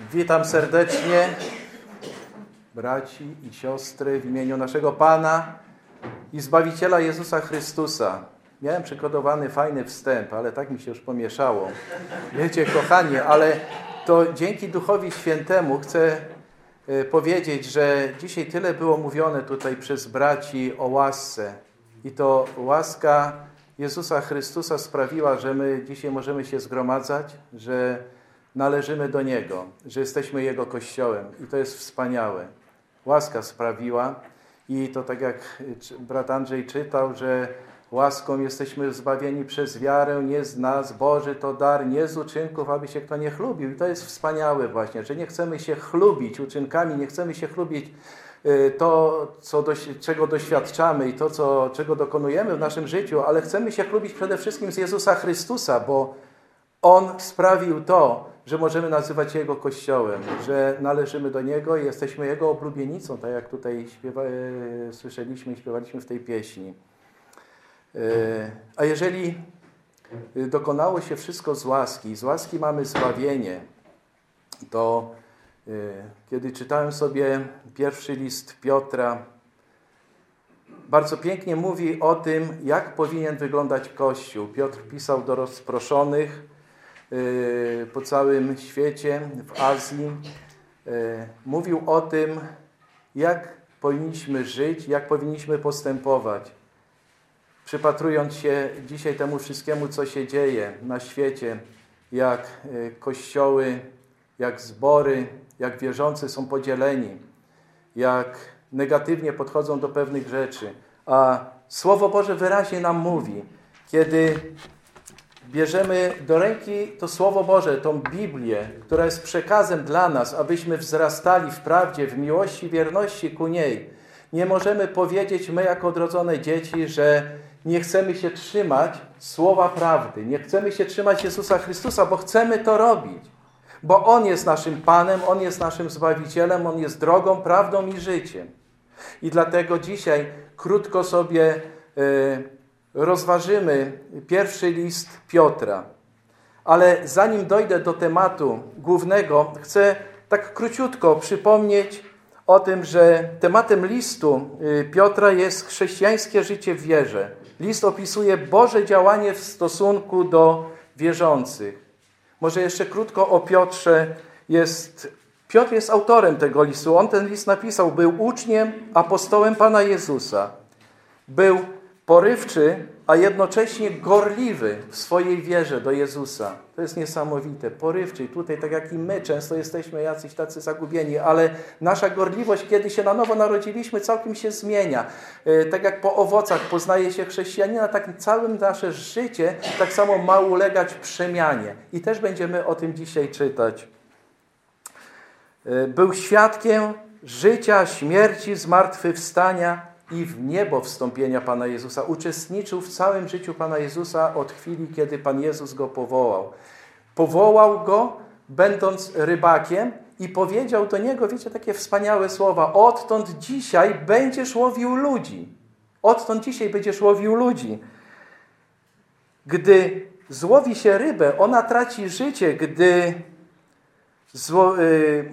Witam serdecznie braci i siostry w imieniu naszego Pana i Zbawiciela Jezusa Chrystusa. Miałem przygotowany fajny wstęp, ale tak mi się już pomieszało. Wiecie, kochani, ale to dzięki Duchowi Świętemu chcę e, powiedzieć, że dzisiaj tyle było mówione tutaj przez braci o łasce. I to łaska Jezusa Chrystusa sprawiła, że my dzisiaj możemy się zgromadzać, że należymy do Niego, że jesteśmy Jego Kościołem i to jest wspaniałe. Łaska sprawiła i to tak jak brat Andrzej czytał, że łaską jesteśmy zbawieni przez wiarę, nie z nas, Boży to dar, nie z uczynków, aby się kto nie chlubił. I to jest wspaniałe właśnie, że nie chcemy się chlubić uczynkami, nie chcemy się chlubić y, to, co do, czego doświadczamy i to, co, czego dokonujemy w naszym życiu, ale chcemy się chlubić przede wszystkim z Jezusa Chrystusa, bo On sprawił to, że możemy nazywać Jego Kościołem, że należymy do Niego i jesteśmy Jego oblubienicą, tak jak tutaj śpiewa, e, słyszeliśmy i śpiewaliśmy w tej pieśni. E, a jeżeli dokonało się wszystko z łaski, z łaski mamy zbawienie, to e, kiedy czytałem sobie pierwszy list Piotra, bardzo pięknie mówi o tym, jak powinien wyglądać Kościół. Piotr pisał do rozproszonych, po całym świecie, w Azji. Y, mówił o tym, jak powinniśmy żyć, jak powinniśmy postępować. Przypatrując się dzisiaj temu wszystkiemu, co się dzieje na świecie, jak y, kościoły, jak zbory, jak wierzący są podzieleni, jak negatywnie podchodzą do pewnych rzeczy. A Słowo Boże wyraźnie nam mówi, kiedy bierzemy do ręki to Słowo Boże, tą Biblię, która jest przekazem dla nas, abyśmy wzrastali w prawdzie, w miłości, wierności ku niej. Nie możemy powiedzieć my jako odrodzone dzieci, że nie chcemy się trzymać słowa prawdy, nie chcemy się trzymać Jezusa Chrystusa, bo chcemy to robić. Bo On jest naszym Panem, On jest naszym Zbawicielem, On jest drogą, prawdą i życiem. I dlatego dzisiaj krótko sobie yy, rozważymy pierwszy list Piotra. Ale zanim dojdę do tematu głównego, chcę tak króciutko przypomnieć o tym, że tematem listu y, Piotra jest chrześcijańskie życie w wierze. List opisuje Boże działanie w stosunku do wierzących. Może jeszcze krótko o Piotrze. Jest, Piotr jest autorem tego listu. On ten list napisał. Był uczniem, apostołem Pana Jezusa. Był porywczy, a jednocześnie gorliwy w swojej wierze do Jezusa. To jest niesamowite, porywczy. Tutaj, tak jak i my, często jesteśmy jacyś tacy zagubieni, ale nasza gorliwość, kiedy się na nowo narodziliśmy, całkiem się zmienia. E, tak jak po owocach poznaje się chrześcijanina, tak całym nasze życie tak samo ma ulegać przemianie. I też będziemy o tym dzisiaj czytać. E, był świadkiem życia, śmierci, zmartwychwstania, i w niebo wstąpienia Pana Jezusa. Uczestniczył w całym życiu Pana Jezusa od chwili, kiedy Pan Jezus go powołał. Powołał go, będąc rybakiem, i powiedział do niego, wiecie, takie wspaniałe słowa: Odtąd dzisiaj będziesz łowił ludzi. Odtąd dzisiaj będziesz łowił ludzi. Gdy złowi się rybę, ona traci życie, gdy, zło, yy,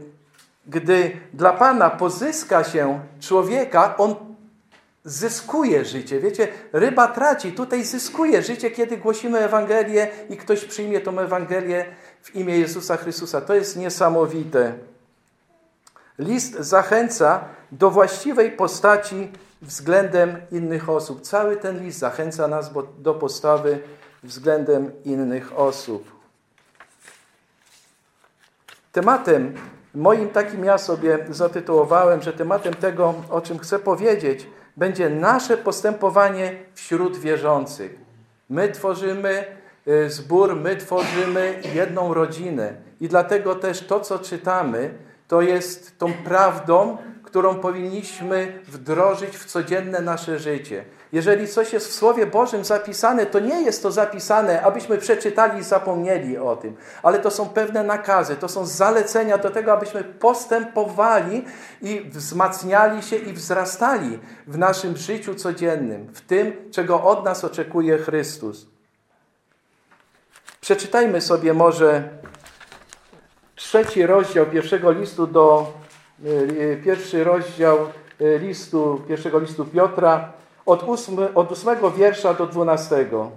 gdy dla Pana pozyska się człowieka, on zyskuje życie. Wiecie, ryba traci, tutaj zyskuje życie, kiedy głosimy Ewangelię i ktoś przyjmie tą Ewangelię w imię Jezusa Chrystusa. To jest niesamowite. List zachęca do właściwej postaci względem innych osób. Cały ten list zachęca nas do postawy względem innych osób. Tematem moim takim ja sobie zatytułowałem, że tematem tego, o czym chcę powiedzieć, będzie nasze postępowanie wśród wierzących. My tworzymy y, zbór, my tworzymy jedną rodzinę. I dlatego też to, co czytamy, to jest tą prawdą, którą powinniśmy wdrożyć w codzienne nasze życie. Jeżeli coś jest w Słowie Bożym zapisane, to nie jest to zapisane, abyśmy przeczytali i zapomnieli o tym, ale to są pewne nakazy, to są zalecenia do tego, abyśmy postępowali i wzmacniali się i wzrastali w naszym życiu codziennym, w tym, czego od nas oczekuje Chrystus. Przeczytajmy sobie może trzeci rozdział pierwszego listu do, pierwszy rozdział listu, pierwszego listu Piotra, od, od ósmego wiersza do dwunastego.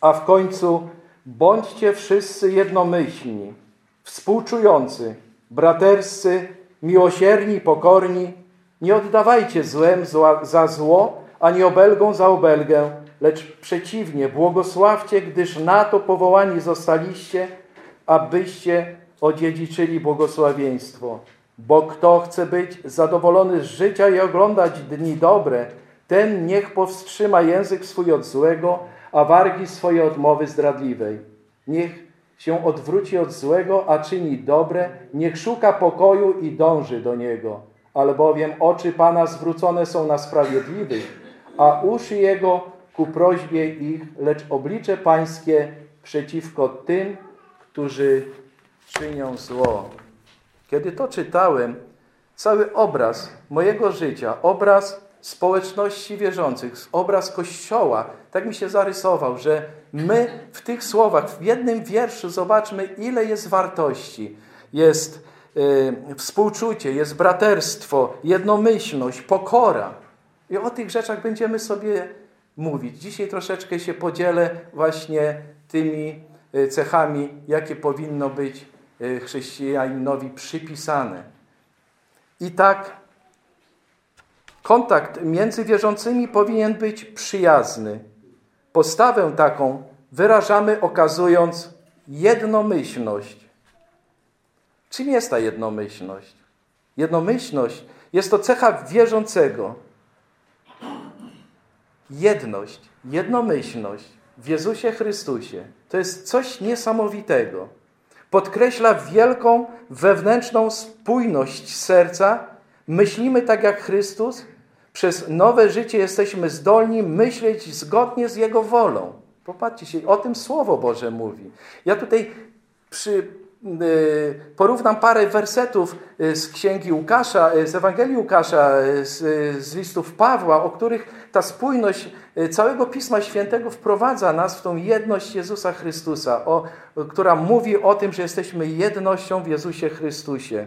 A w końcu bądźcie wszyscy jednomyślni, współczujący, braterscy, miłosierni, pokorni, nie oddawajcie złem za zło, ani obelgą za obelgę, lecz przeciwnie, błogosławcie, gdyż na to powołani zostaliście, abyście odziedziczyli błogosławieństwo. Bo kto chce być zadowolony z życia i oglądać dni dobre, ten niech powstrzyma język swój od złego, a wargi swoje od mowy zdradliwej. Niech się odwróci od złego, a czyni dobre, niech szuka pokoju i dąży do niego. Albowiem oczy Pana zwrócone są na sprawiedliwych, a uszy Jego ku prośbie ich, lecz oblicze Pańskie przeciwko tym, którzy czynią zło. Kiedy to czytałem, cały obraz mojego życia, obraz społeczności wierzących, obraz Kościoła, tak mi się zarysował, że my w tych słowach, w jednym wierszu zobaczmy, ile jest wartości. Jest y, współczucie, jest braterstwo, jednomyślność, pokora. I o tych rzeczach będziemy sobie mówić. Dzisiaj troszeczkę się podzielę właśnie tymi y, cechami, jakie powinno być chrześcijaninowi przypisane. I tak kontakt między wierzącymi powinien być przyjazny. Postawę taką wyrażamy okazując jednomyślność. Czym jest ta jednomyślność? Jednomyślność jest to cecha wierzącego. Jedność, jednomyślność w Jezusie Chrystusie to jest coś niesamowitego. Podkreśla wielką wewnętrzną spójność serca. Myślimy tak jak Chrystus. Przez nowe życie jesteśmy zdolni myśleć zgodnie z Jego wolą. Popatrzcie się, o tym Słowo Boże mówi. Ja tutaj przy, Y, porównam parę wersetów y, z księgi Łukasza, y, z Ewangelii Łukasza, z, z listów Pawła, o których ta spójność całego Pisma Świętego wprowadza nas w tą jedność Jezusa Chrystusa, o, która mówi o tym, że jesteśmy jednością w Jezusie Chrystusie.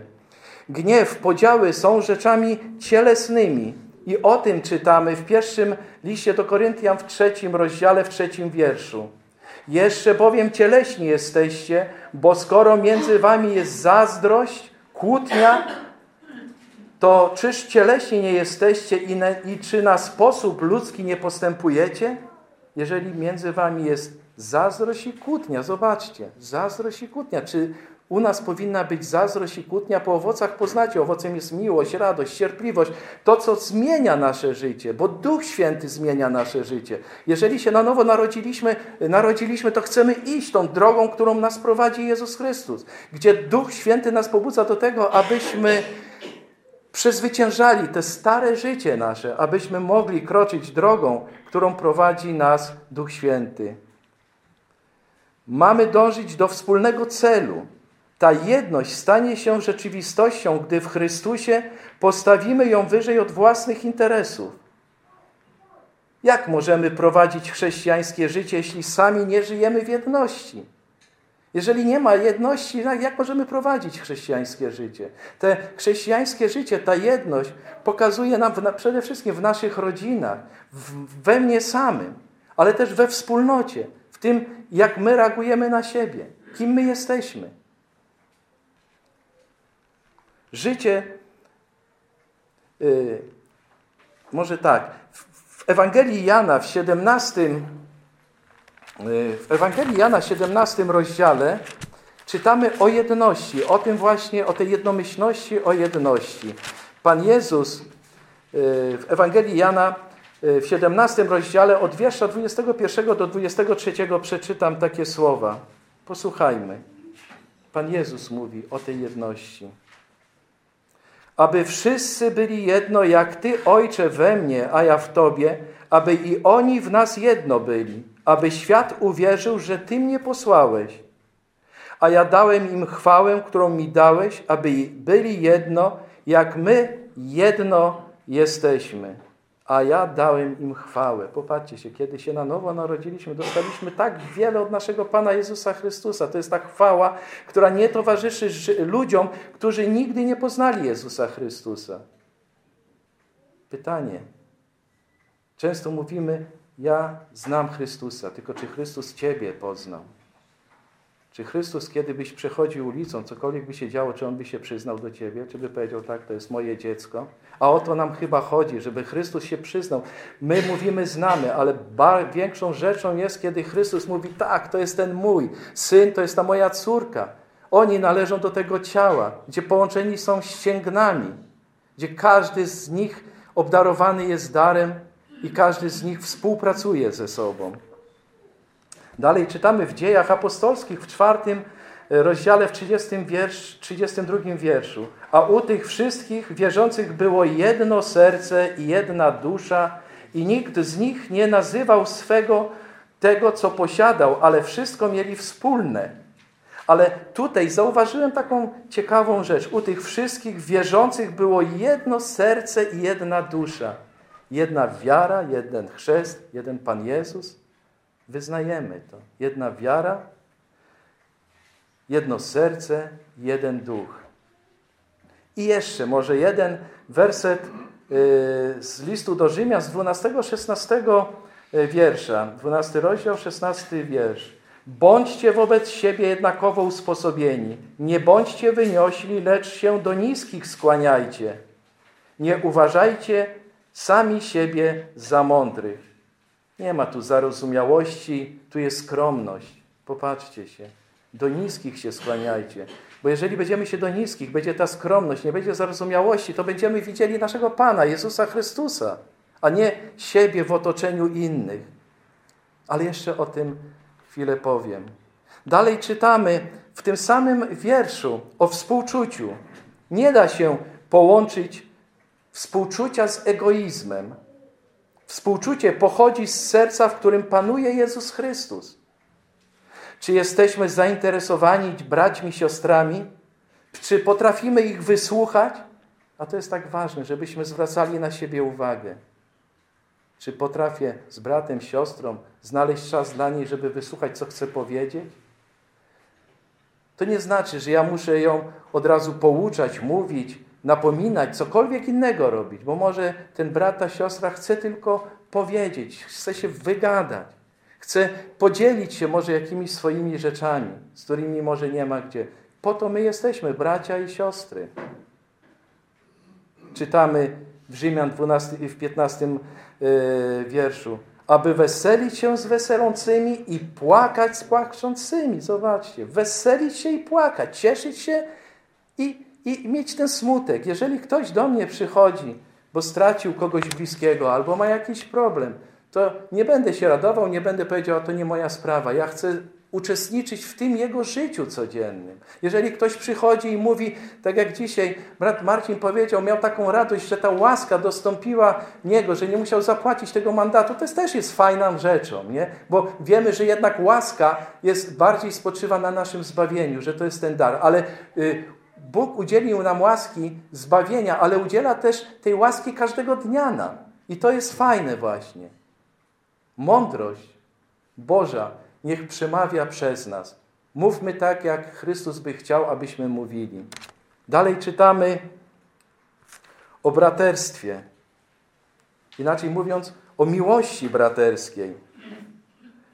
Gniew, podziały są rzeczami cielesnymi. I o tym czytamy w pierwszym liście do Koryntian w trzecim rozdziale, w trzecim wierszu. Jeszcze bowiem cieleśni jesteście, bo skoro między wami jest zazdrość, kłótnia, to czyż cieleśni nie jesteście i, ne, i czy na sposób ludzki nie postępujecie? Jeżeli między wami jest zazdrość i kłótnia, zobaczcie, zazdrość i kłótnia. Czy u nas powinna być zazdrość i kłótnia, po owocach poznacie. Owocem jest miłość, radość, cierpliwość. To, co zmienia nasze życie, bo Duch Święty zmienia nasze życie. Jeżeli się na nowo narodziliśmy, narodziliśmy, to chcemy iść tą drogą, którą nas prowadzi Jezus Chrystus. Gdzie Duch Święty nas pobudza do tego, abyśmy przezwyciężali te stare życie nasze, abyśmy mogli kroczyć drogą, którą prowadzi nas Duch Święty. Mamy dążyć do wspólnego celu, ta jedność stanie się rzeczywistością, gdy w Chrystusie postawimy ją wyżej od własnych interesów. Jak możemy prowadzić chrześcijańskie życie, jeśli sami nie żyjemy w jedności? Jeżeli nie ma jedności, jak możemy prowadzić chrześcijańskie życie? Te chrześcijańskie życie, ta jedność pokazuje nam przede wszystkim w naszych rodzinach, we mnie samym, ale też we wspólnocie, w tym, jak my reagujemy na siebie, kim my jesteśmy. Życie, yy, może tak, w Ewangelii Jana w 17, yy, w Ewangelii Jana w 17 rozdziale czytamy o jedności, o tym właśnie, o tej jednomyślności, o jedności. Pan Jezus yy, w Ewangelii Jana yy, w 17 rozdziale od wiersza 21 do 23 przeczytam takie słowa. Posłuchajmy. Pan Jezus mówi o tej jedności aby wszyscy byli jedno, jak Ty, Ojcze, we mnie, a ja w Tobie, aby i oni w nas jedno byli, aby świat uwierzył, że Ty mnie posłałeś. A ja dałem im chwałę, którą mi dałeś, aby byli jedno, jak my jedno jesteśmy. a ja dałem im chwałę. Popatrzcie się, kiedy się na nowo narodziliśmy, dostaliśmy tak wiele od naszego Pana Jezusa Chrystusa. To jest ta chwała, która nie towarzyszy ludziom, którzy nigdy nie poznali Jezusa Chrystusa. Pytanie. Często mówimy, ja znam Chrystusa, tylko czy Chrystus Ciebie poznał? Czy Chrystus, kiedy byś przechodził ulicą, cokolwiek by się działo, czy On by się przyznał do Ciebie, czy by powiedział, tak, to jest moje dziecko? A o to nam chyba chodzi, żeby Chrystus się przyznał. My mówimy, znamy, ale większą rzeczą jest, kiedy Chrystus mówi, tak, to jest ten mój syn, to jest ta moja córka. Oni należą do tego ciała, gdzie połączeni są ścięgnami, gdzie każdy z nich obdarowany jest darem i każdy z nich współpracuje ze sobą. Dalej czytamy w dziejach apostolskich w czwartym e, rozdziale w 30 wiersz, 32 wierszu. A u tych wszystkich wierzących było jedno serce i jedna dusza i nikt z nich nie nazywał swego tego, co posiadał, ale wszystko mieli wspólne. Ale tutaj zauważyłem taką ciekawą rzecz. U tych wszystkich wierzących było jedno serce i jedna dusza. Jedna wiara, jeden chrzest, jeden Pan Jezus. Wyznajemy to. Jedna wiara, jedno serce, jeden duch. I jeszcze może jeden werset y, z listu do Rzymian z 12-16 y, wiersza. 12 rozdział, 16 wiersz. Bądźcie wobec siebie jednakowo usposobieni. Nie bądźcie wyniośli, lecz się do niskich skłaniajcie. Nie uważajcie sami siebie za mądrych. Nie ma tu zarozumiałości, tu jest skromność. Popatrzcie się. Do niskich się skłaniajcie. Bo jeżeli będziemy się do niskich, będzie ta skromność, nie będzie zarozumiałości, to będziemy widzieli naszego Pana, Jezusa Chrystusa, a nie siebie w otoczeniu innych. Ale jeszcze o tym chwilę powiem. Dalej czytamy w tym samym wierszu o współczuciu. Nie da się połączyć współczucia z egoizmem. Współczucie pochodzi z serca, w którym panuje Jezus Chrystus. Czy jesteśmy zainteresowani braćmi, siostrami? Czy potrafimy ich wysłuchać? A to jest tak ważne, żebyśmy zwracali na siebie uwagę. Czy potrafię z bratem, siostrą znaleźć czas dla niej, żeby wysłuchać, co chce powiedzieć? To nie znaczy, że ja muszę ją od razu pouczać, mówić, napominać, cokolwiek innego robić, bo może ten brat, ta siostra chce tylko powiedzieć, chce się wygadać, chce podzielić się może jakimiś swoimi rzeczami, z którymi może nie ma gdzie. Po to my jesteśmy, bracia i siostry. Czytamy w Rzymian 12, w 15 yy, e, wierszu, aby weselić się z weselącymi i płakać z płaczącymi. Zobaczcie, weselić się i płakać, cieszyć się i i mieć ten smutek. Jeżeli ktoś do mnie przychodzi, bo stracił kogoś bliskiego albo ma jakiś problem, to nie będę się radował, nie będę powiedział, to nie moja sprawa. Ja chcę uczestniczyć w tym jego życiu codziennym. Jeżeli ktoś przychodzi i mówi, tak jak dzisiaj brat Marcin powiedział, miał taką radość, że ta łaska dostąpiła niego, że nie musiał zapłacić tego mandatu, to jest, też jest fajną rzeczą, nie? Bo wiemy, że jednak łaska jest bardziej spoczywa na naszym zbawieniu, że to jest ten dar, ale y, Bóg udzielił nam łaski zbawienia, ale udziela też tej łaski każdego dnia nam. I to jest fajne właśnie. Mądrość Boża niech przemawia przez nas. Mówmy tak, jak Chrystus by chciał, abyśmy mówili. Dalej czytamy o braterstwie. Inaczej mówiąc, o miłości braterskiej.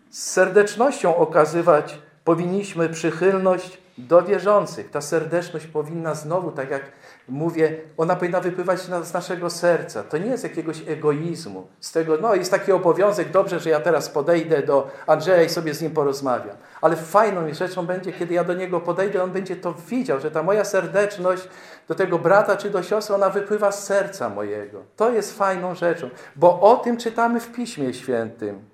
Z serdecznością okazywać powinniśmy przychylność do wierzących. Ta serdeczność powinna znowu, tak jak mówię, ona powinna wypływać z naszego serca. To nie jest jakiegoś egoizmu. Z tego, no jest taki obowiązek, dobrze, że ja teraz podejdę do Andrzeja i sobie z nim porozmawiam. Ale fajną rzeczą będzie, kiedy ja do niego podejdę, on będzie to widział, że ta moja serdeczność do tego brata czy do siostry, ona wypływa z serca mojego. To jest fajną rzeczą, bo o tym czytamy w Piśmie Świętym.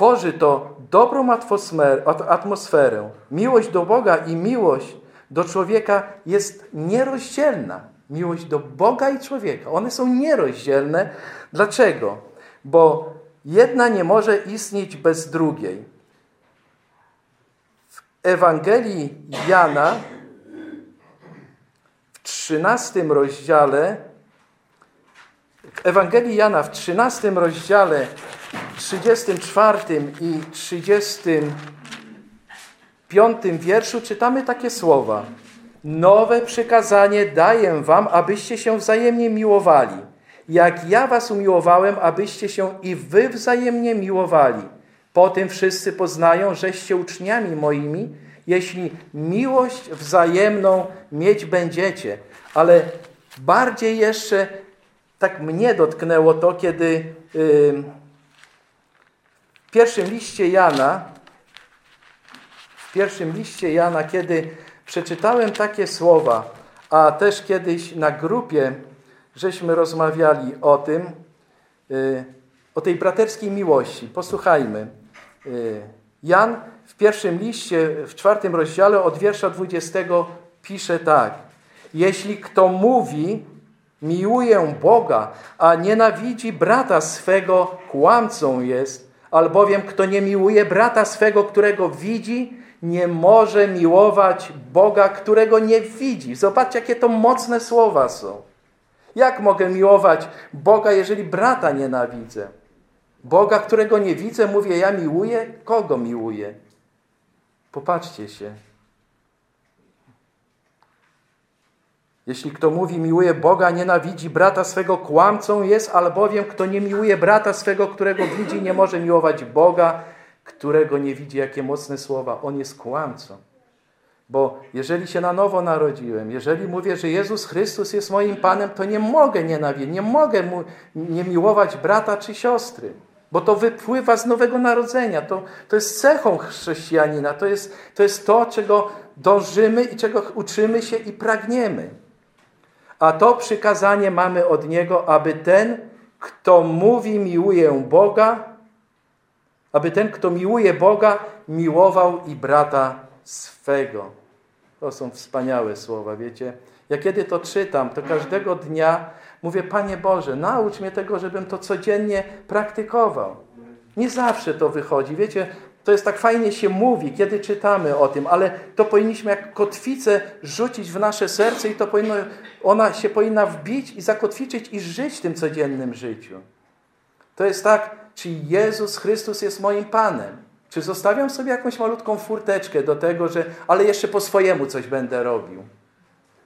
Tworzy to dobrą atmosferę. Miłość do Boga i miłość do człowieka jest nierozdzielna. Miłość do Boga i człowieka. One są nierozdzielne. Dlaczego? Bo jedna nie może istnieć bez drugiej. W Ewangelii Jana w 13 rozdziale W Ewangelii Jana w 13 rozdziale, 34 i 35 wierszu czytamy takie słowa. Nowe przykazanie daję wam, abyście się wzajemnie miłowali. Jak ja was umiłowałem, abyście się i wy wzajemnie miłowali. Po tym wszyscy poznają, żeście uczniami moimi, jeśli miłość wzajemną mieć będziecie. Ale bardziej jeszcze tak mnie dotknęło to, kiedy w pierwszym liście Jana, w pierwszym liście Jana, kiedy przeczytałem takie słowa, a też kiedyś na grupie żeśmy rozmawiali o tym, y, o tej braterskiej miłości. Posłuchajmy. Y, Jan w pierwszym liście, w czwartym rozdziale od wiersza 20 pisze tak. Jeśli kto mówi, miłuję Boga, a nienawidzi brata swego, kłamcą jest, albowiem kto nie miłuje brata swego, którego widzi, nie może miłować Boga, którego nie widzi. Zobaczcie, jakie to mocne słowa są. Jak mogę miłować Boga, jeżeli brata nienawidzę? Boga, którego nie widzę, mówię, ja miłuję? Kogo miłuję? Popatrzcie się. Jeśli kto mówi miłuje Boga, nienawidzi brata swego, kłamcą jest, albowiem kto nie miłuje brata swego, którego widzi, nie może miłować Boga, którego nie widzi. Jakie mocne słowa. On jest kłamcą. Bo jeżeli się na nowo narodziłem, jeżeli mówię, że Jezus Chrystus jest moim Panem, to nie mogę nienawidzić, nie mogę mu nie miłować brata czy siostry. Bo to wypływa z nowego narodzenia. To, to jest cechą chrześcijanina. To jest, to jest to, czego dążymy i czego uczymy się i pragniemy. A to przykazanie mamy od Niego, aby ten, kto mówi, miłuje Boga, aby ten, kto miłuje Boga, miłował i brata swego. To są wspaniałe słowa, wiecie. Ja kiedy to czytam, to każdego dnia mówię, Panie Boże, naucz mnie tego, żebym to codziennie praktykował. Nie zawsze to wychodzi. Wiecie, to jest tak fajnie się mówi, kiedy czytamy o tym, ale to powinniśmy jak kotwicę rzucić w nasze serce i to powinno, ona się powinna wbić i zakotwiczyć i żyć w tym codziennym życiu. To jest tak, czy Jezus Chrystus jest moim Panem. Czy zostawiam sobie jakąś malutką furteczkę do tego, że ale jeszcze po swojemu coś będę robił.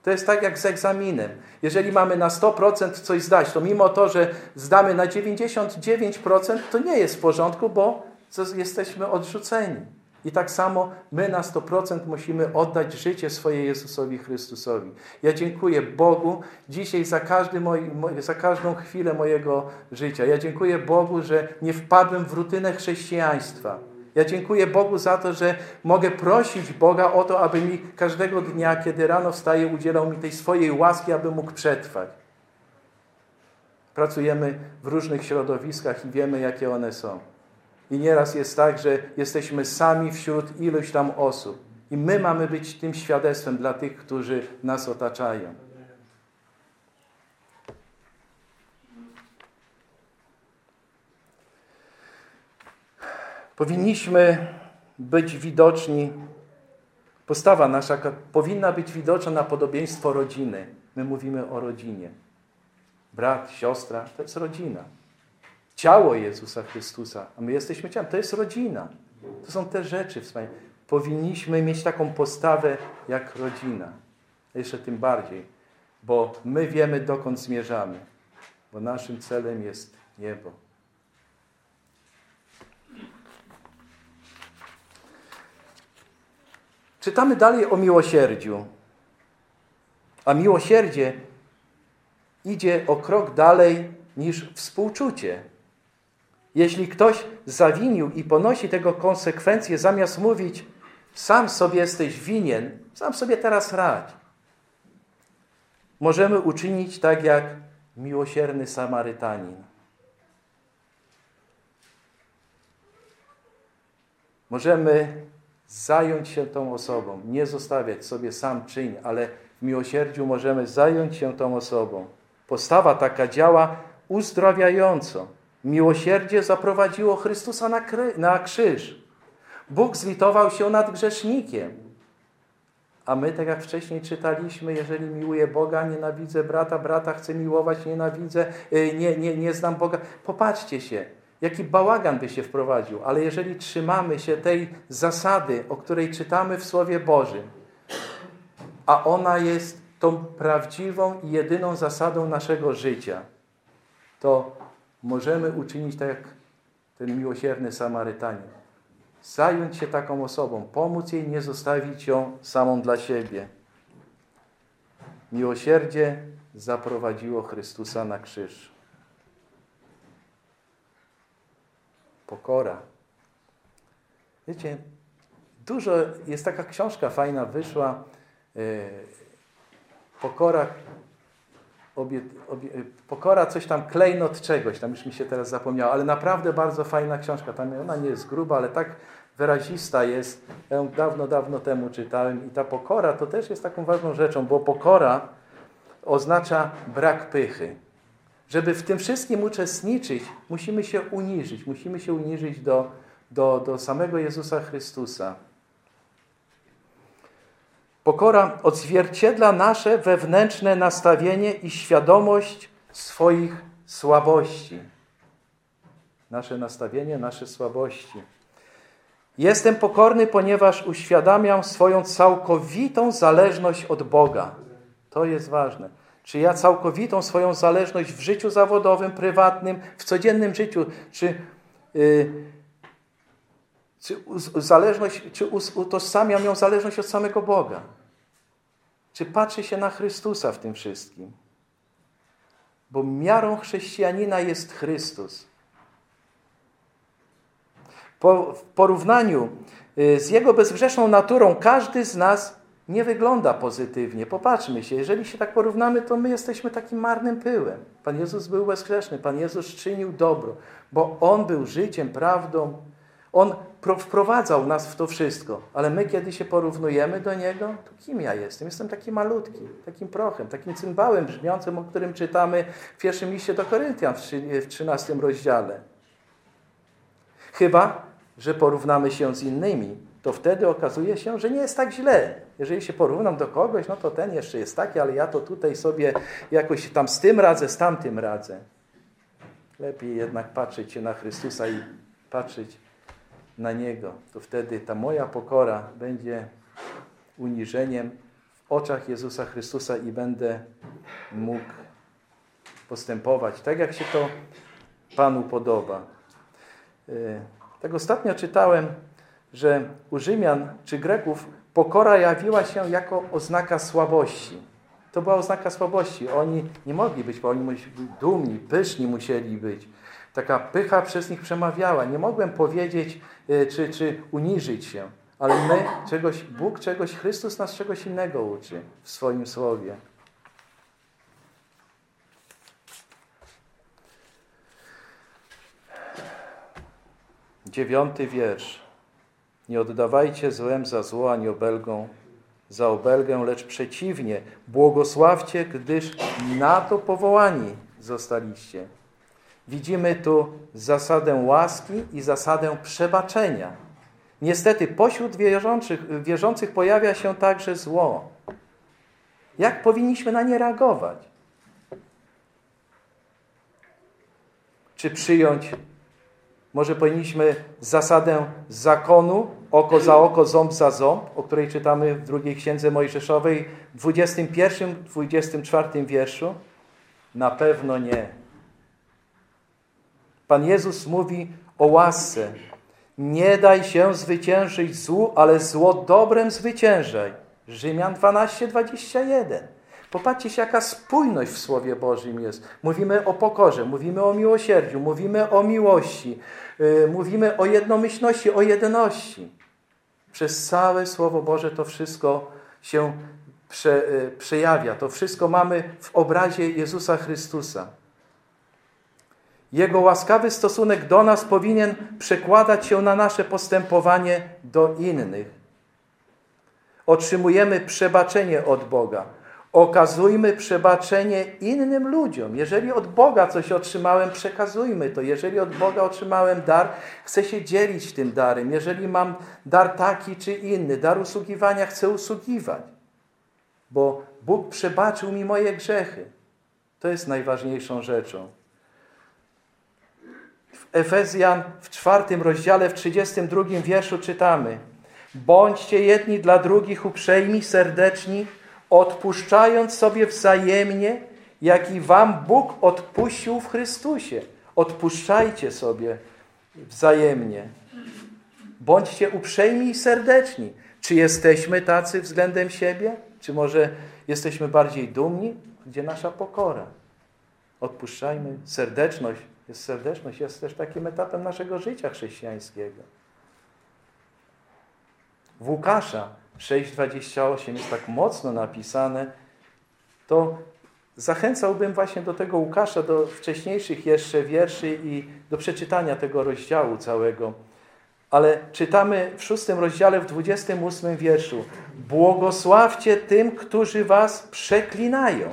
To jest tak jak z egzaminem. Jeżeli mamy na 100% coś zdać, to mimo to, że zdamy na 99%, to nie jest w porządku, bo jesteśmy odrzuceni. I tak samo my na 100% musimy oddać życie swoje Jezusowi Chrystusowi. Ja dziękuję Bogu dzisiaj za, każdy za każdą chwilę mojego życia. Ja dziękuję Bogu, że nie wpadłem w rutynę chrześcijaństwa. Ja dziękuję Bogu za to, że mogę prosić Boga o to, aby mi każdego dnia, kiedy rano wstaję, udzielał mi tej swojej łaski, aby mógł przetrwać. Pracujemy w różnych środowiskach i wiemy, jakie one są. I nieraz jest tak, że jesteśmy sami wśród iluś tam osób. I my mamy być tym świadectwem dla tych, którzy nas otaczają. Powinniśmy być widoczni, postawa nasza powinna być widoczna na podobieństwo rodziny. My mówimy o rodzinie. Brat, siostra, to jest rodzina. Ciało Jezusa Chrystusa, a my jesteśmy ciałem. To jest rodzina. To są te rzeczy wspaniałe. Powinniśmy mieć taką postawę jak rodzina. Jeszcze tym bardziej, bo my wiemy, dokąd zmierzamy. Bo naszym celem jest niebo. Czytamy dalej o miłosierdziu. A miłosierdzie idzie o krok dalej niż współczucie. Jeśli ktoś zawinił i ponosi tego konsekwencje, zamiast mówić, sam sobie jesteś winien, sam sobie teraz radź. Możemy uczynić tak jak miłosierny Samarytanin. Możemy zająć się tą osobą, nie zostawiać sobie sam czyń, ale w miłosierdziu możemy zająć się tą osobą. Postawa taka działa uzdrawiająco. Miłosierdzie zaprowadziło Chrystusa na, na krzyż. Bóg zlitował się nad grzesznikiem, A my, tak jak wcześniej czytaliśmy, jeżeli miłuję Boga, nienawidzę brata, brata chcę miłować, nienawidzę, y, nie, nie, nie znam Boga. Popatrzcie się, jaki bałagan by się wprowadził. Ale jeżeli trzymamy się tej zasady, o której czytamy w Słowie Bożym, a ona jest tą prawdziwą i jedyną zasadą naszego życia, to możemy uczynić tak jak ten miłosierny Samarytanin. Zająć się taką osobą, pomóc jej, nie zostawić ją samą dla siebie. Miłosierdzie zaprowadziło Chrystusa na krzyż. Pokora. Wiecie, dużo, jest taka książka fajna, wyszła, yy, Pokora obie, obie, pokora coś tam, klejnot czegoś, tam już mi się teraz zapomniało, ale naprawdę bardzo fajna książka. Tam ona nie jest gruba, ale tak wyrazista jest. Ja ją dawno, dawno temu czytałem i ta pokora to też jest taką ważną rzeczą, bo pokora oznacza brak pychy. Żeby w tym wszystkim uczestniczyć, musimy się uniżyć, musimy się uniżyć do, do, do samego Jezusa Chrystusa. Pokora odzwierciedla nasze wewnętrzne nastawienie i świadomość swoich słabości. Nasze nastawienie, nasze słabości. Jestem pokorny, ponieważ uświadamiam swoją całkowitą zależność od Boga. To jest ważne. Czy ja całkowitą swoją zależność w życiu zawodowym, prywatnym, w codziennym życiu, czy, yy, czy zależność, czy utożsamiam ją zależność od samego Boga? Czy patrzy się na Chrystusa w tym wszystkim? Bo miarą chrześcijanina jest Chrystus. Po, w porównaniu y, z Jego bezgrzeszną naturą każdy z nas nie wygląda pozytywnie. Popatrzmy się, jeżeli się tak porównamy, to my jesteśmy takim marnym pyłem. Pan Jezus był bezgrzeszny, Pan Jezus czynił dobro, bo On był życiem, prawdą, on wprowadzał nas w to wszystko, ale my, kiedy się porównujemy do Niego, to kim ja jestem? Jestem taki malutki, takim prochem, takim cymbałem brzmiącym, o którym czytamy w pierwszym liście do Koryntian w 13 rozdziale. Chyba, że porównamy się z innymi, to wtedy okazuje się, że nie jest tak źle. Jeżeli się porównam do kogoś, no to ten jeszcze jest taki, ale ja to tutaj sobie jakoś tam z tym radzę, z tamtym radzę. Lepiej jednak patrzeć się na Chrystusa i patrzeć na Niego, to wtedy ta moja pokora będzie uniżeniem w oczach Jezusa Chrystusa i będę mógł postępować tak, jak się to Panu podoba. E, tak ostatnio czytałem, że u Rzymian czy Greków pokora jawiła się jako oznaka słabości. To była oznaka słabości. Oni nie mogli być, bo oni być dumni, pyszni musieli być. Taka pycha przez nich przemawiała. Nie mogłem powiedzieć, e, czy, czy uniżyć się, ale my czegoś, Bóg czegoś, Chrystus nas czegoś innego uczy w swoim słowie. Dziewiąty wiersz. Nie oddawajcie złem za zło, ani obelgą za obelgę, lecz przeciwnie, błogosławcie, gdyż na to powołani zostaliście. Widzimy tu zasadę łaski i zasadę przebaczenia. Niestety pośród wierzących, wierzących pojawia się także zło. Jak powinniśmy na nie reagować? Czy przyjąć, może powinniśmy zasadę zakonu, oko za oko, ząb za ząb, o której czytamy w drugiej księdze Mojżeszowej, w 21-24 wierszu? Na pewno nie. Pan Jezus mówi o łasce. Nie daj się zwyciężyć złu, ale zło dobrem zwyciężaj. Rzymian 12, 21. Popatrzcie się, jaka spójność w Słowie Bożym jest. Mówimy o pokorze, mówimy o miłosierdziu, mówimy o miłości, yy, mówimy o jednomyślności, o jedności. Przez całe Słowo Boże to wszystko się prze, yy, przejawia. To wszystko mamy w obrazie Jezusa Chrystusa. Jego łaskawy stosunek do nas powinien przekładać się na nasze postępowanie do innych. Otrzymujemy przebaczenie od Boga. okazujmy przebaczenie innym ludziom. Jeżeli od Boga coś otrzymałem, przekazujmy to. Jeżeli od Boga otrzymałem dar, chcę się dzielić tym darem. Jeżeli mam dar taki czy inny, dar usługiwania, chcę usługiwać. Bo Bóg przebaczył mi moje grzechy. To jest najważniejszą rzeczą. Efezjan w czwartym rozdziale, w 32 wierszu czytamy Bądźcie jedni dla drugich uprzejmi, serdeczni, odpuszczając sobie wzajemnie, jak i wam Bóg odpuścił w Chrystusie. Odpuszczajcie sobie wzajemnie. Bądźcie uprzejmi i serdeczni. Czy jesteśmy tacy względem siebie? Czy może jesteśmy bardziej dumni? Gdzie nasza pokora? Odpuszczajmy. Serdeczność jest serdeczność, jest też takim etapem naszego życia chrześcijańskiego. W Łukasza 6,28 jest tak mocno napisane, to zachęcałbym właśnie do tego Łukasza, do wcześniejszych jeszcze wierszy i do przeczytania tego rozdziału całego. Ale czytamy w szóstym rozdziale, w 28 wierszu. Błogosławcie tym, którzy was przeklinają.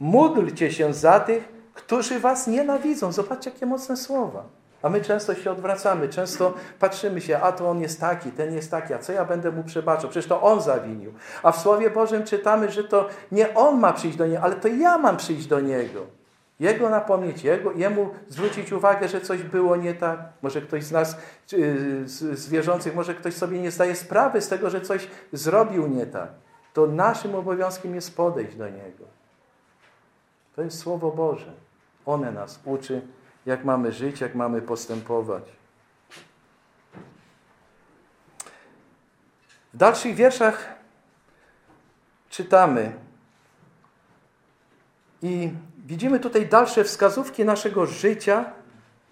Módlcie się za tych, którzy was nienawidzą. Zobaczcie, jakie mocne słowa. A my często się odwracamy, często patrzymy się, a to on jest taki, ten jest taki, a co ja będę mu przebaczał? Przecież to on zawinił. A w Słowie Bożym czytamy, że to nie on ma przyjść do niego, ale to ja mam przyjść do niego. Jego napomnieć, jego, jemu zwrócić uwagę, że coś było nie tak. Może ktoś z nas, z, z wierzących, może ktoś sobie nie zdaje sprawy z tego, że coś zrobił nie tak. To naszym obowiązkiem jest podejść do niego. To jest Słowo Boże. One nas uczy jak mamy żyć, jak mamy postępować. W dalszych wierszach czytamy i widzimy tutaj dalsze wskazówki naszego życia,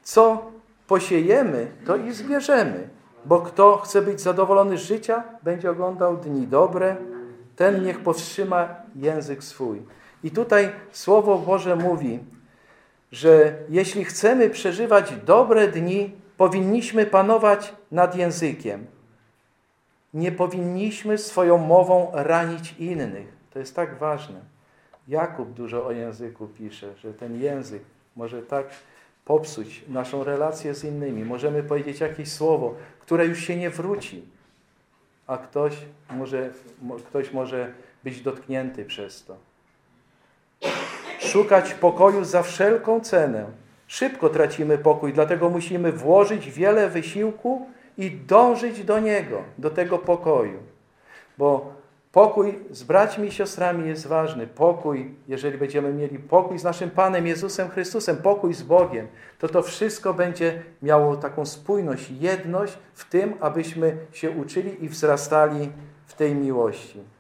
co posiejemy, to i zbierzemy. Bo kto chce być zadowolony z życia, będzie oglądał dni dobre, ten niech powstrzyma język swój. I tutaj Słowo Boże mówi, że jeśli chcemy przeżywać dobre dni, powinniśmy panować nad językiem. Nie powinniśmy swoją mową ranić innych. To jest tak ważne. Jakub dużo o języku pisze, że ten język może tak popsuć naszą relację z innymi. Możemy powiedzieć jakieś słowo, które już się nie wróci, a ktoś może, ktoś może być dotknięty przez to szukać pokoju za wszelką cenę. Szybko tracimy pokój, dlatego musimy włożyć wiele wysiłku i dążyć do niego, do tego pokoju. Bo pokój z braćmi i siostrami jest ważny. Pokój, jeżeli będziemy mieli pokój z naszym Panem Jezusem Chrystusem, pokój z Bogiem, to to wszystko będzie miało taką spójność, jedność w tym, abyśmy się uczyli i wzrastali w tej miłości.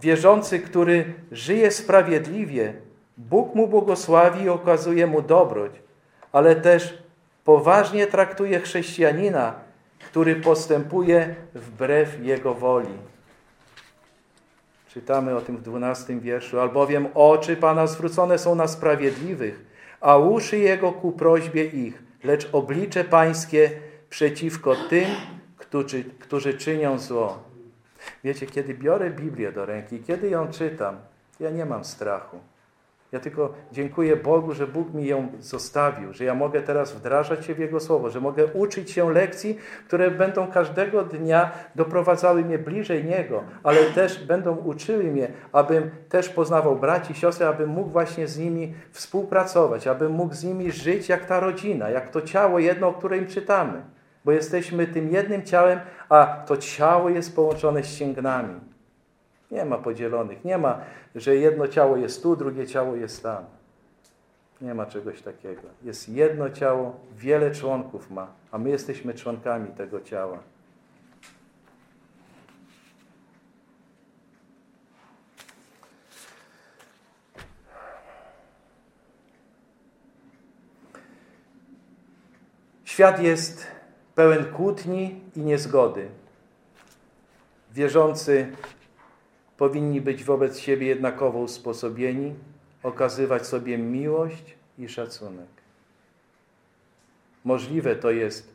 Wierzący, który żyje sprawiedliwie, Bóg mu błogosławi i okazuje mu dobroć, ale też poważnie traktuje chrześcijanina, który postępuje wbrew jego woli. Czytamy o tym w dwunastym wierszu. Albowiem oczy Pana zwrócone są na sprawiedliwych, a uszy Jego ku prośbie ich, lecz oblicze Pańskie przeciwko tym, którzy, którzy czynią zło. Wiecie, kiedy biorę Biblię do ręki, kiedy ją czytam, ja nie mam strachu. Ja tylko dziękuję Bogu, że Bóg mi ją zostawił, że ja mogę teraz wdrażać się w Jego Słowo, że mogę uczyć się lekcji, które będą każdego dnia doprowadzały mnie bliżej Niego, ale też będą uczyły mnie, abym też poznawał braci i siostry, abym mógł właśnie z nimi współpracować, abym mógł z nimi żyć jak ta rodzina, jak to ciało jedno, o którym czytamy bo jesteśmy tym jednym ciałem, a to ciało jest połączone ścięgnami. Nie ma podzielonych, nie ma, że jedno ciało jest tu, drugie ciało jest tam. Nie ma czegoś takiego. Jest jedno ciało, wiele członków ma, a my jesteśmy członkami tego ciała. Świat jest pełen kłótni i niezgody. Wierzący powinni być wobec siebie jednakowo usposobieni, okazywać sobie miłość i szacunek. Możliwe to jest,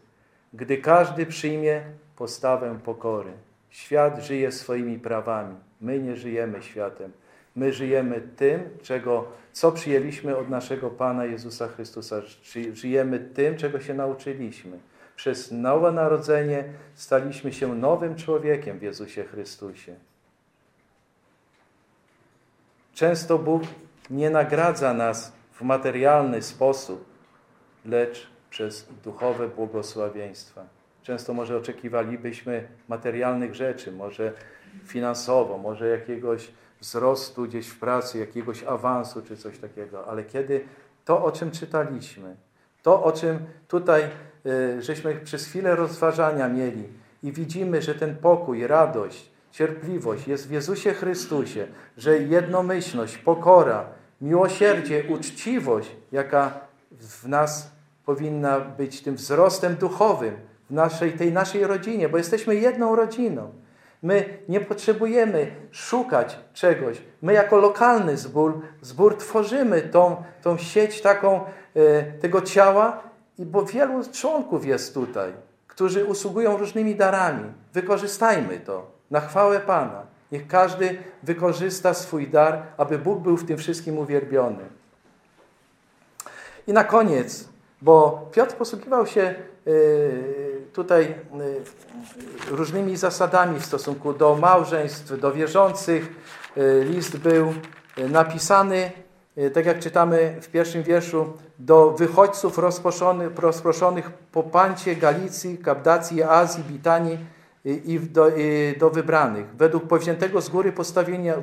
gdy każdy przyjmie postawę pokory. Świat żyje swoimi prawami. My nie żyjemy światem. My żyjemy tym, czego, co przyjęliśmy od naszego Pana Jezusa Chrystusa. Żyjemy tym, czego się nauczyliśmy. Przez nowe narodzenie staliśmy się nowym człowiekiem w Jezusie Chrystusie. Często Bóg nie nagradza nas w materialny sposób, lecz przez duchowe błogosławieństwa. Często może oczekiwalibyśmy materialnych rzeczy, może finansowo, może jakiegoś wzrostu gdzieś w pracy, jakiegoś awansu czy coś takiego, ale kiedy to, o czym czytaliśmy, to, o czym tutaj żeśmy przez chwilę rozważania mieli i widzimy, że ten pokój, radość, cierpliwość jest w Jezusie Chrystusie, że jednomyślność, pokora, miłosierdzie, uczciwość, jaka w nas powinna być tym wzrostem duchowym w naszej, tej naszej rodzinie, bo jesteśmy jedną rodziną. My nie potrzebujemy szukać czegoś. My jako lokalny zbór, zbór tworzymy tą, tą sieć taką e, tego ciała, i bo wielu członków jest tutaj, którzy usługują różnymi darami. Wykorzystajmy to na chwałę Pana. Niech każdy wykorzysta swój dar, aby Bóg był w tym wszystkim uwielbiony. I na koniec, bo Piotr posługiwał się y, tutaj y, różnymi zasadami w stosunku do małżeństw, do wierzących. Y, list był napisany, tak jak czytamy w pierwszym wierszu, do wychodźców rozproszonych, rozproszonych po Pancie, Galicji, Kabdacji, Azji, Bitanii, i do, i do wybranych, według powziętego z góry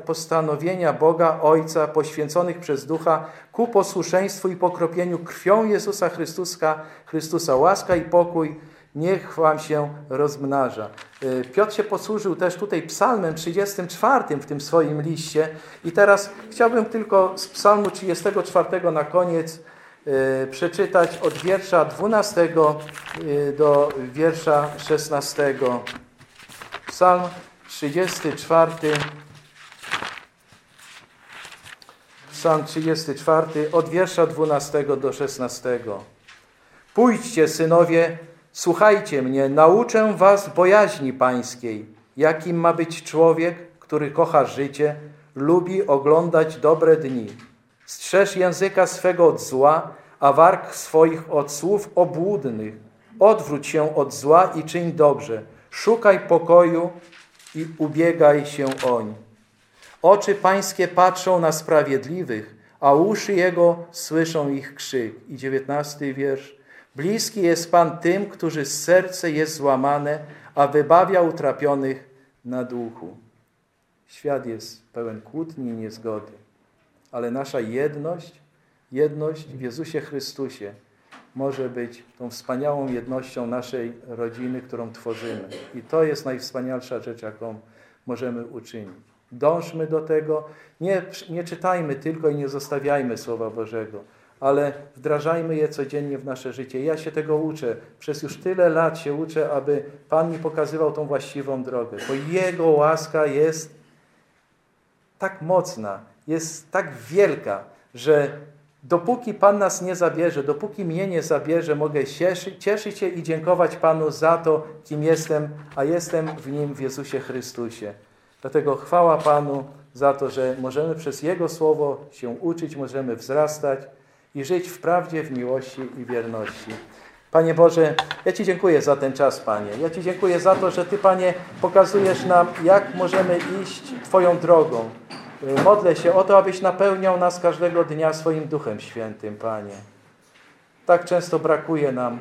postanowienia Boga Ojca, poświęconych przez Ducha ku posłuszeństwu i pokropieniu krwią Jezusa Chrystusa, Chrystusa łaska i pokój, niech wam się rozmnaża. Y, Piotr się posłużył też tutaj psalmem 34 w tym swoim liście i teraz chciałbym tylko z psalmu 34 na koniec y, przeczytać od wiersza 12 y, do wiersza 16. Psalm 34. Psalm 34 od wiersza 12 do 16. Pójdźcie, synowie, słuchajcie mnie, nauczę was bojaźni pańskiej, jakim ma być człowiek, który kocha życie, lubi oglądać dobre dni. Strzeż języka swego od zła, a warg swoich od słów obłudnych. Odwróć się od zła i czyń dobrze Szukaj pokoju i ubiegaj się oń. Oczy pańskie patrzą na sprawiedliwych, a uszy jego słyszą ich krzyk. I dziewiętnasty wiersz. Bliski jest Pan tym, którzy serce jest złamane, a wybawia utrapionych na duchu. Świat jest pełen kłótni i niezgody, ale nasza jedność, jedność w Jezusie Chrystusie może być tą wspaniałą jednością naszej rodziny, którą tworzymy. I to jest najwspanialsza rzecz, jaką możemy uczynić. Dążmy do tego, nie, nie czytajmy tylko i nie zostawiajmy Słowa Bożego, ale wdrażajmy je codziennie w nasze życie. Ja się tego uczę. Przez już tyle lat się uczę, aby Pan mi pokazywał tą właściwą drogę, bo Jego łaska jest tak mocna, jest tak wielka, że Dopóki Pan nas nie zabierze, dopóki mnie nie zabierze, mogę cieszyć, cieszyć się i dziękować Panu za to, kim jestem, a jestem w Nim w Jezusie Chrystusie. Dlatego chwała Panu za to, że możemy przez Jego Słowo się uczyć, możemy wzrastać i żyć w prawdzie, w miłości i wierności. Panie Boże, ja Ci dziękuję za ten czas, Panie. Ja Ci dziękuję za to, że Ty, Panie, pokazujesz nam, jak możemy iść Twoją drogą. Modlę się o to, abyś napełniał nas każdego dnia swoim Duchem Świętym, Panie. Tak często brakuje nam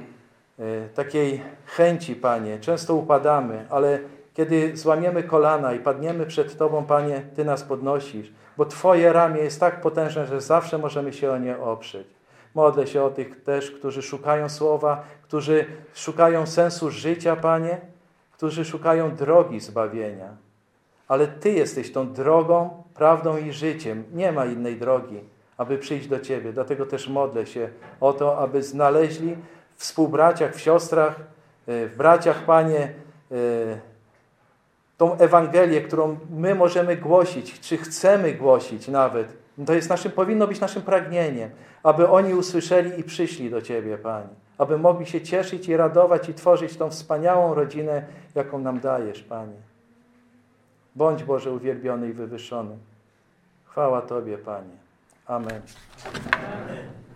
y, takiej chęci, Panie. Często upadamy, ale kiedy złamiemy kolana i padniemy przed Tobą, Panie, Ty nas podnosisz, bo Twoje ramię jest tak potężne, że zawsze możemy się o nie oprzeć. Modlę się o tych też, którzy szukają słowa, którzy szukają sensu życia, Panie, którzy szukają drogi zbawienia ale Ty jesteś tą drogą, prawdą i życiem. Nie ma innej drogi, aby przyjść do Ciebie. Dlatego też modlę się o to, aby znaleźli w współbraciach, w siostrach, e, w braciach, Panie, e, tą Ewangelię, którą my możemy głosić, czy chcemy głosić nawet. To jest naszym, powinno być naszym pragnieniem, aby oni usłyszeli i przyszli do Ciebie, Panie. Aby mogli się cieszyć i radować i tworzyć tą wspaniałą rodzinę, jaką nam dajesz, Panie. Bądź Boże uwielbiony i wywyższony. Chwała Tobie, Panie. Amen. Amen.